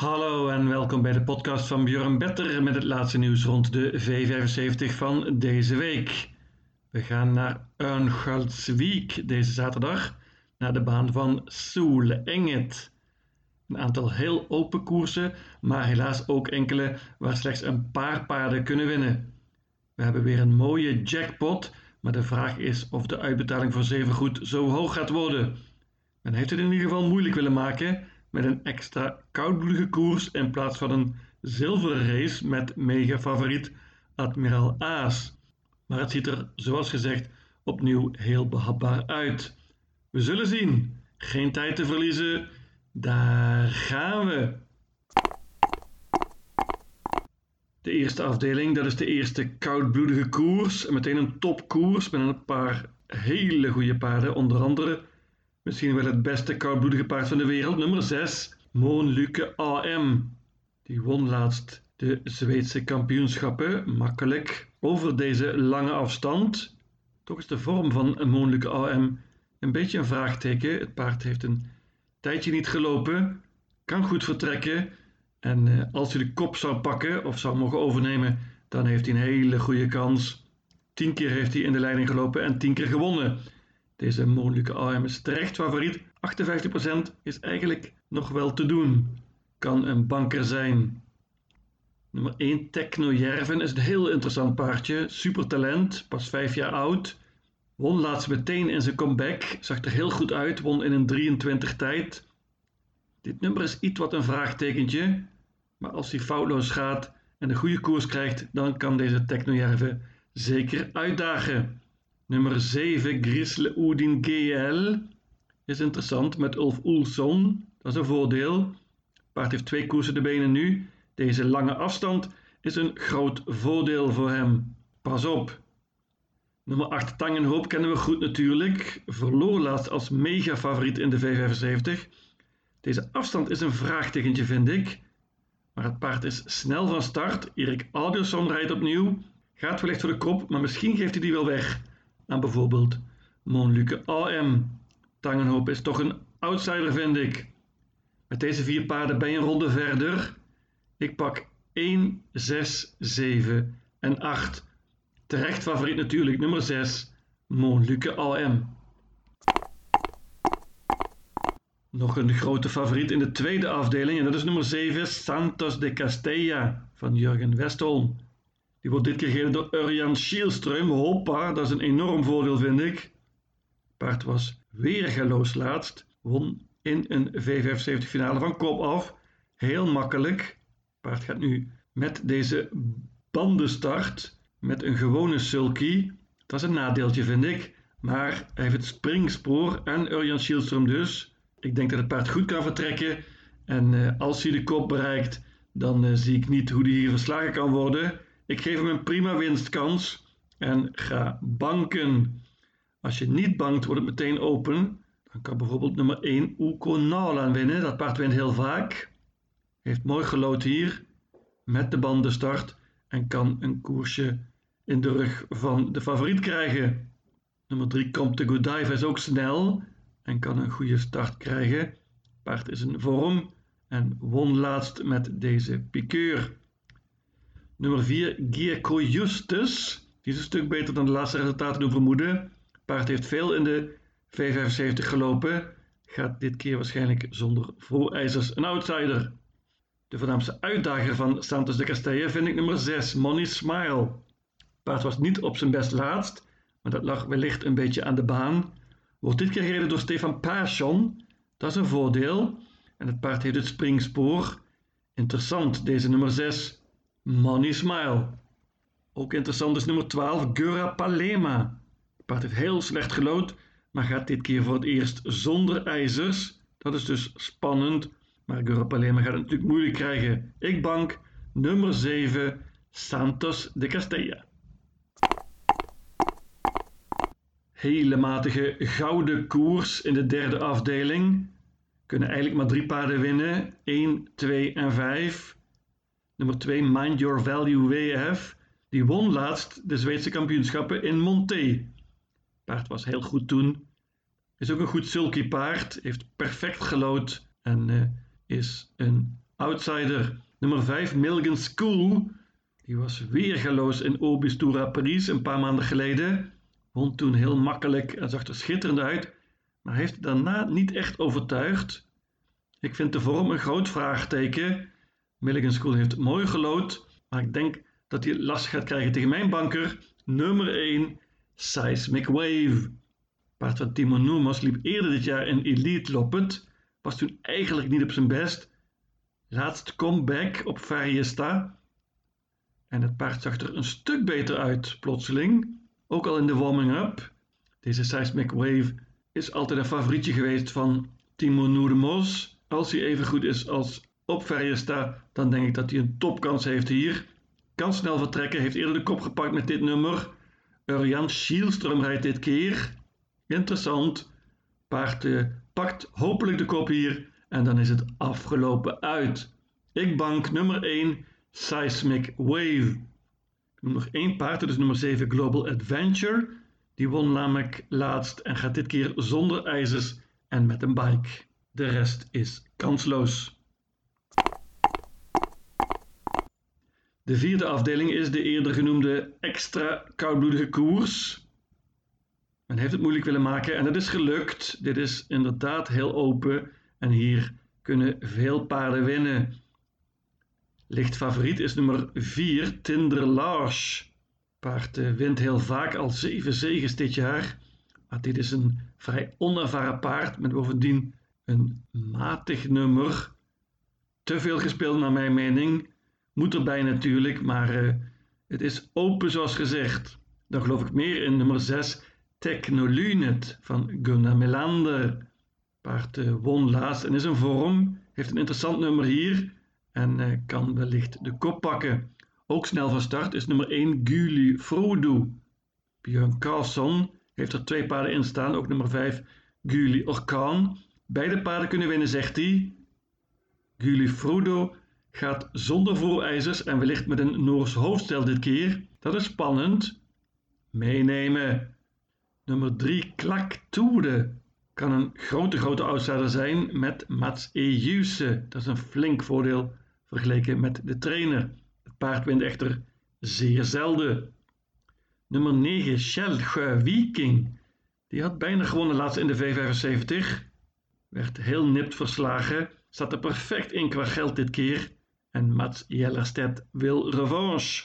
Hallo en welkom bij de podcast van Björn Better met het laatste nieuws rond de V75 van deze week. We gaan naar Örnsköldsvik deze zaterdag, naar de baan van Soele Enget. Een aantal heel open koersen, maar helaas ook enkele waar slechts een paar paarden kunnen winnen. We hebben weer een mooie jackpot, maar de vraag is of de uitbetaling voor zevengoed zo hoog gaat worden. Men heeft het in ieder geval moeilijk willen maken met een extra koudbloedige koers in plaats van een zilveren race met mega favoriet Admiraal Aas. Maar het ziet er, zoals gezegd, opnieuw heel behapbaar uit. We zullen zien. Geen tijd te verliezen. Daar gaan we. De eerste afdeling, dat is de eerste koudbloedige koers. Meteen een topkoers met een paar hele goede paarden. Onder andere misschien wel het beste koudbloedige paard van de wereld, nummer 6, Moonluke AM. Die won laatst de Zweedse kampioenschappen makkelijk over deze lange afstand. Toch is de vorm van Moonluke AM een beetje een vraagteken. Het paard heeft een tijdje niet gelopen, kan goed vertrekken. En eh, als hij de kop zou pakken of zou mogen overnemen, dan heeft hij een hele goede kans. Tien keer heeft hij in de leiding gelopen en tien keer gewonnen. Deze mogelijke is terecht favoriet. 58% is eigenlijk nog wel te doen. Kan een banker zijn. Nummer 1 Techno Jerven is een heel interessant paardje. Super talent, pas 5 jaar oud. Won laatst meteen in zijn comeback. Zag er heel goed uit, won in een 23 tijd. Dit nummer is iets wat een vraagtekentje. Maar als hij foutloos gaat en een goede koers krijgt, dan kan deze Techno Jerven zeker uitdagen. Nummer 7, Grisle Oudin GL. Is interessant met Ulf Oelson. Dat is een voordeel. Paard heeft twee koersen de benen nu. Deze lange afstand is een groot voordeel voor hem. Pas op. Nummer 8, Tangenhoop kennen we goed natuurlijk. Verloor laatst als mega favoriet in de V75. Deze afstand is een vraagtekentje vind ik. Maar het paard is snel van start. Erik Alderson rijdt opnieuw. Gaat wellicht voor de kop, maar misschien geeft hij die wel weg aan bijvoorbeeld Monluke AM. Tangenhoop is toch een outsider, vind ik. Met deze vier paarden ben je een ronde verder. Ik pak 1, 6, 7 en 8. Terecht favoriet natuurlijk, nummer 6, Monluke AM. Nog een grote favoriet in de tweede afdeling en dat is nummer 7, Santos de Castella van Jurgen Westholm. Die wordt dit keer gereden door Urjan Schielström. Hoppa, dat is een enorm voordeel vind ik. Paard was weergeloos laatst. Won in een V75 finale van kop af. Heel makkelijk. Paard gaat nu met deze bandenstart. Met een gewone sulky. Dat is een nadeeltje vind ik. Maar hij heeft het springspoor en Urjan Schielström dus. Ik denk dat het paard goed kan vertrekken. En uh, als hij de kop bereikt, dan uh, zie ik niet hoe hij hier verslagen kan worden. Ik geef hem een prima winstkans en ga banken. Als je niet bankt, wordt het meteen open. Dan kan bijvoorbeeld nummer 1 Uko Nalan winnen. Dat paard wint heel vaak. Heeft mooi gelood hier met de bandenstart en kan een koersje in de rug van de favoriet krijgen. Nummer 3 komt de Godiva is ook snel en kan een goede start krijgen. Paard is in vorm en won laatst met deze piqueur. Nummer 4, Gierko Justus. Die is een stuk beter dan de laatste resultaten doen vermoeden. Paard heeft veel in de V75 gelopen. Gaat dit keer waarschijnlijk zonder voorijzers een outsider. De voornaamste uitdager van Santos de Castella vind ik nummer 6, Money Smile. Paard was niet op zijn best laatst, maar dat lag wellicht een beetje aan de baan. Wordt dit keer gereden door Stefan Passion. Dat is een voordeel. En het paard heeft het springspoor. Interessant, deze nummer 6. Money Smile. Ook interessant is nummer 12, Gura Palema. Het paard heeft heel slecht gelood, maar gaat dit keer voor het eerst zonder ijzers. Dat is dus spannend, maar Gura Palema gaat het natuurlijk moeilijk krijgen. Ik bank nummer 7, Santos de Castella. Hele matige gouden koers in de derde afdeling. Kunnen eigenlijk maar drie paarden winnen. 1, 2 en 5. Nummer 2, Mind Your Value WF. Die won laatst de Zweedse kampioenschappen in Monté. Paard was heel goed toen. Is ook een goed sulky paard. Heeft perfect gelood. En uh, is een outsider. Nummer 5, Milgan School. Die was weergaloos in Obistura Paris een paar maanden geleden. Won toen heel makkelijk en zag er schitterend uit, maar heeft daarna niet echt overtuigd. Ik vind de vorm een groot vraagteken. Milligan School heeft mooi gelood, maar ik denk dat hij last gaat krijgen tegen mijn banker, nummer 1, Seismic Wave. Paard van Timo Noemers liep eerder dit jaar in Elite Loppet, was toen eigenlijk niet op zijn best. Laatst comeback op Variesta. En het paard zag er een stuk beter uit, plotseling. Ook al in de warming-up. Deze Seismic Wave is altijd een favorietje geweest van Timo Noermos. Als hij even goed is als op Variesta, dan denk ik dat hij een topkans heeft hier. Kan snel vertrekken, heeft eerder de kop gepakt met dit nummer. Urjan Schielström rijdt dit keer. Interessant. Paard uh, pakt hopelijk de kop hier en dan is het afgelopen uit. Ik bank nummer 1 Seismic Wave. Nog één paard, is nummer 7 Global Adventure. Die won namelijk laatst en gaat dit keer zonder ijzers en met een bike. De rest is kansloos. De vierde afdeling is de eerder genoemde extra koudbloedige koers. Men heeft het moeilijk willen maken en dat is gelukt. Dit is inderdaad heel open en hier kunnen veel paarden winnen. Licht favoriet is nummer 4, Tinder Large. Paard eh, wint heel vaak al zeven zegens dit jaar. Maar dit is een vrij onervaren paard met bovendien een matig nummer. Te veel gespeeld naar mijn mening. Moet erbij natuurlijk, maar uh, het is open zoals gezegd. Dan geloof ik meer in nummer 6, Technolunet van Gunnar Melander. Paard uh, won laatst en is in vorm. Heeft een interessant nummer hier en uh, kan wellicht de kop pakken. Ook snel van start is nummer 1 Guli Frodo. Björn Carlson heeft er twee paarden in staan, ook nummer 5 Guli Orkaan. Beide paarden kunnen winnen, zegt hij. Guli Frodo gaat zonder voorijzers en wellicht met een Noors hoofdstel dit keer. Dat is spannend. Meenemen. Nummer 3 Klak Toede kan een grote, grote outsider zijn met Mats Ejuse. Dat is een flink voordeel vergeleken met de trainer. Het paard wint echter zeer zelden. Nummer 9, Schelge Viking. Die had bijna gewonnen laatst in de V75. Werd heel nipt verslagen. Zat er perfect in qua geld dit keer. En Mats Jellerstedt wil revanche.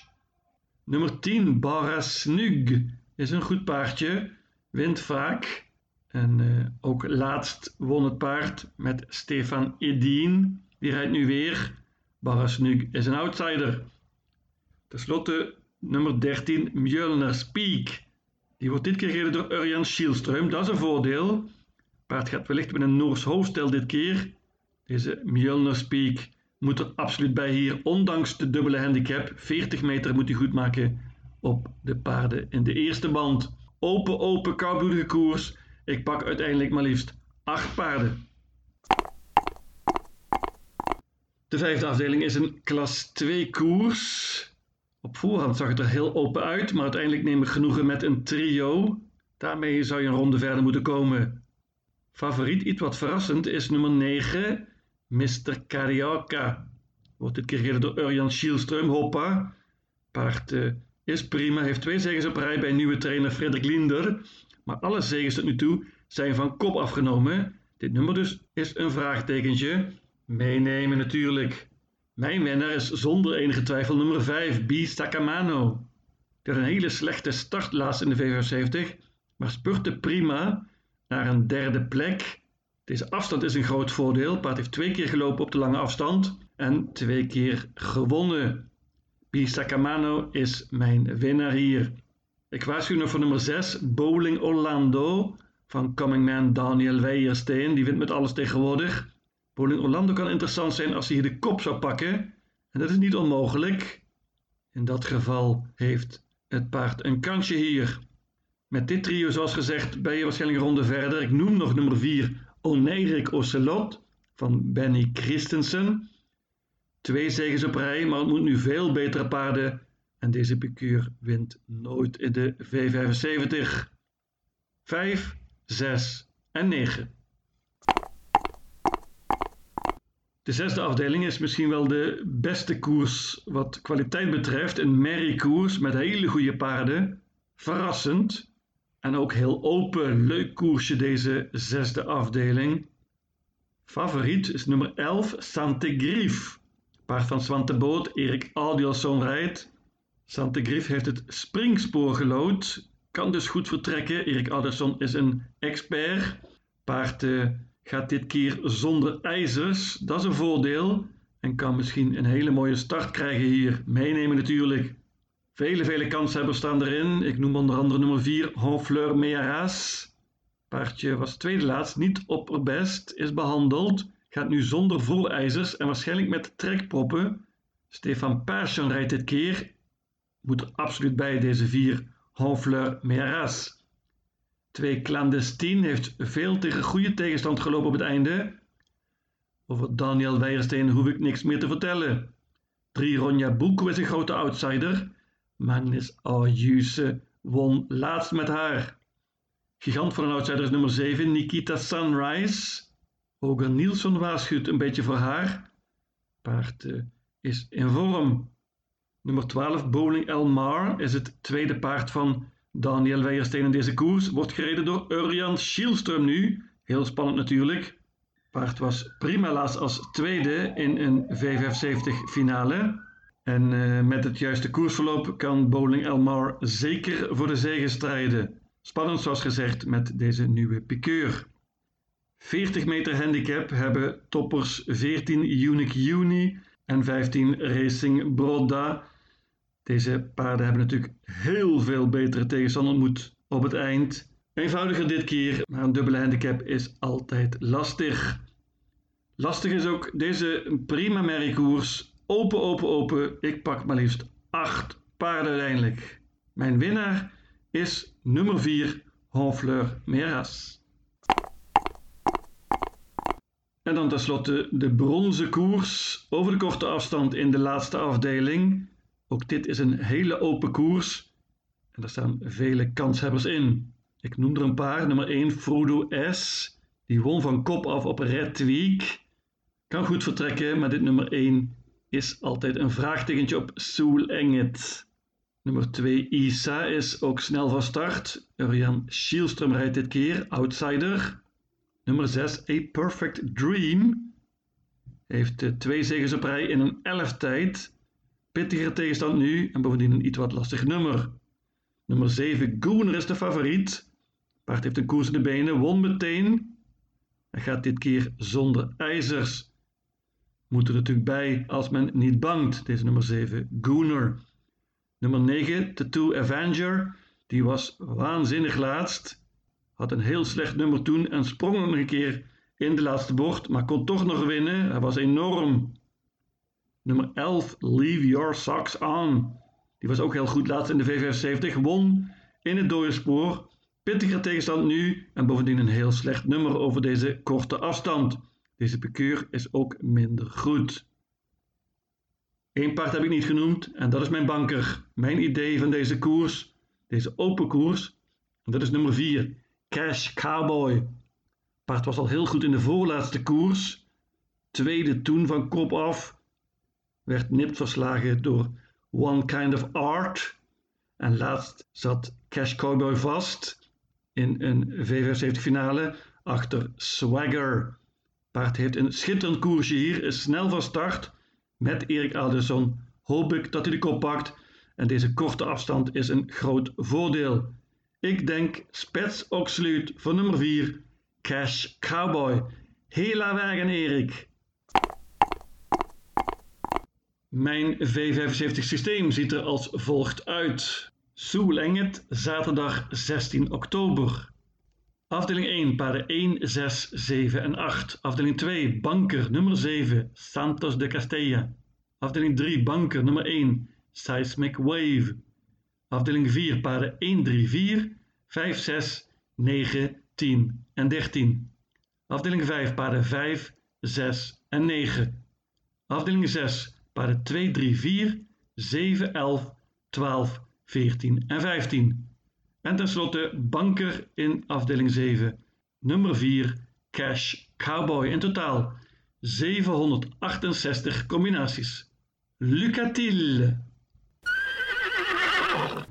Nummer 10, Barasnug. Is een goed paardje. Wint vaak. En uh, ook laatst won het paard met Stefan Edien. Die rijdt nu weer. Barasnug is een outsider. Ten slotte nummer 13, Mjölners Peak. Die wordt dit keer gereden door Urjan Schielström. Dat is een voordeel. Paard gaat wellicht met een Noors hoofdstel dit keer. Deze Mjölners Peak moet er absoluut bij hier, ondanks de dubbele handicap. 40 meter moet hij goed maken op de paarden in de eerste band. Open, open, koudbloedige koers. Ik pak uiteindelijk maar liefst 8 paarden. De vijfde afdeling is een klas 2 koers. Op voorhand zag het er heel open uit, maar uiteindelijk neem ik genoegen met een trio. Daarmee zou je een ronde verder moeten komen. Favoriet, iets wat verrassend, is nummer 9, Mr. Carioca. Wordt dit keer gereden door Urjan Schielström, hoppa. Paard uh, is prima, heeft twee zegens op rij bij nieuwe trainer Frederik Linder. Maar alle zegens tot nu toe zijn van kop afgenomen. Dit nummer dus is een vraagtekentje. Meenemen natuurlijk. Mijn winnaar is zonder enige twijfel nummer 5, B. Sacamano. Die had een hele slechte start laatst in de V75, maar spurte prima naar een derde plek. Deze afstand is een groot voordeel. Paard heeft twee keer gelopen op de lange afstand en twee keer gewonnen. B. Sacamano is mijn winnaar hier. Ik waarschuw nog voor nummer 6, Bowling Orlando van Coming Man Daniel Weijersteen. Die wint met alles tegenwoordig. Bowling Orlando kan interessant zijn als hij hier de kop zou pakken. En dat is niet onmogelijk. In dat geval heeft het paard een kansje hier. Met dit trio, zoals gezegd, ben je waarschijnlijk een ronde verder. Ik noem nog nummer 4, Oneirik Ocelot van Benny Christensen. Twee zegens op rij, maar het moet nu veel betere paarden. En deze piqueur wint nooit in de V75. 5, 6 en 9. De zesde afdeling is misschien wel de beste koers wat kwaliteit betreft. Een merriekoers met hele goede paarden. Verrassend. En ook heel open. Leuk koersje deze zesde afdeling. Favoriet is nummer 11, Santegrief. Paard van Swante Boot, Erik Adielson rijdt. Santegrief heeft het springspoor gelood. Kan dus goed vertrekken. Erik Adielson is een expert. Paard uh, gaat dit keer zonder ijzers. Dat is een voordeel. En kan misschien een hele mooie start krijgen hier. Meenemen natuurlijk. Vele, vele kanshebbers staan erin. Ik noem onder andere nummer 4, Honfleur Mearas. Paardje was tweede laatst, niet opperbest, is behandeld. Gaat nu zonder volijzers en waarschijnlijk met trekproppen. Stefan Paasjen rijdt dit keer. Moet er absoluut bij deze vier, Honfleur Mearas. Twee Clandestine heeft veel tegen goede tegenstand gelopen op het einde. Over Daniel Weijersteen hoef ik niks meer te vertellen. Drie Ronja Boeko is een grote outsider. Magnus Ayuse won laatst met haar. Gigant van een outsider is nummer 7, Nikita Sunrise. Oger Nielsen waarschuwt een beetje voor haar. Paard uh, is in vorm. Nummer 12, Bowling Elmar, is het tweede paard van Daniel Weijersteen in deze koers. Wordt gereden door Urjan Schielström nu. Heel spannend natuurlijk. Paard was prima laatst als tweede in een V75 finale. En uh, met het juiste koersverloop kan Bowling Elmar zeker voor de zege strijden. Spannend zoals gezegd met deze nieuwe piqueur. 40 meter handicap hebben toppers 14 Unique Uni en 15 Racing Broda. Deze paarden hebben natuurlijk heel veel betere tegenstander ontmoet op het eind. Eenvoudiger dit keer, maar een dubbele handicap is altijd lastig. Lastig is ook deze prima merriekoers. Open, open, open. Ik pak maar liefst 8 paarden uiteindelijk. Mijn winnaar is nummer 4, Honfleur Meras. En dan tenslotte de bronzen koers over de korte afstand in de laatste afdeling. Ook dit is een hele open koers. En daar staan vele kanshebbers in. Ik noem er een paar. Nummer 1, Frodo S. Die won van kop af op Red Week. Kan goed vertrekken, maar dit nummer 1 is altijd een vraagtekentje op Soul Enget. Nummer 2, Isa, is ook snel van start. Urian Schielström rijdt dit keer, outsider. Nummer 6, A Perfect Dream. Heeft uh, twee zegens op rij in een elf tijd. Pittiger tegenstand nu en bovendien een iets wat lastig nummer. Nummer 7, Gooner is de favoriet. Paard heeft een koers in de benen, won meteen. Hij gaat dit keer zonder ijzers. Moet er natuurlijk bij als men niet bangt, deze nummer 7, Gooner. Nummer 9, Tattoo Avenger. Die was waanzinnig laatst. Had een heel slecht nummer toen en sprong nog een keer in de laatste bocht, maar kon toch nog winnen. Hij was enorm. Nummer 11, Leave Your Socks On. Die was ook heel goed laatst in de V75. Won in het dode spoor. Pittiger tegenstand nu en bovendien een heel slecht nummer over deze korte afstand. Deze pekeur is ook minder goed. Eén paard heb ik niet genoemd en dat is mijn banker. Mijn idee van deze koers, deze open koers, dat is nummer 4, Cash Cowboy. Paard was al heel goed in de voorlaatste koers. Tweede toen van kop af. Werd nipt verslagen door One Kind of Art. En laatst zat Cash Cowboy vast in een V75 finale achter Swagger. Paard heeft een schitterend koersje hier, is snel van start met Erik Alderson hoop ik dat hij de kop pakt en deze korte afstand is een groot voordeel. Ik denk Spets Oxluit voor nummer 4, Cash Cowboy. Hela wagen Erik. Mijn V75 systeem ziet er als volgt uit. Soelenget, zaterdag 16 oktober. Afdeling 1, paarden 1, 6, 7 en 8. Afdeling 2, banker nummer 7, Santos de Castella. Afdeling 3, banker nummer 1, Seismic Wave. Afdeling 4, paarden 1, 3, 4, 5, 6, 9, 10 en 13. Afdeling 5, paarden 5, 6 en 9. Afdeling 6, paarden 2, 3, 4, 7, 11, 12, 14 en 15. En tenslotte banker in afdeling 7. Nummer 4, Cash Cowboy. In totaal 768 combinaties. Lucatil.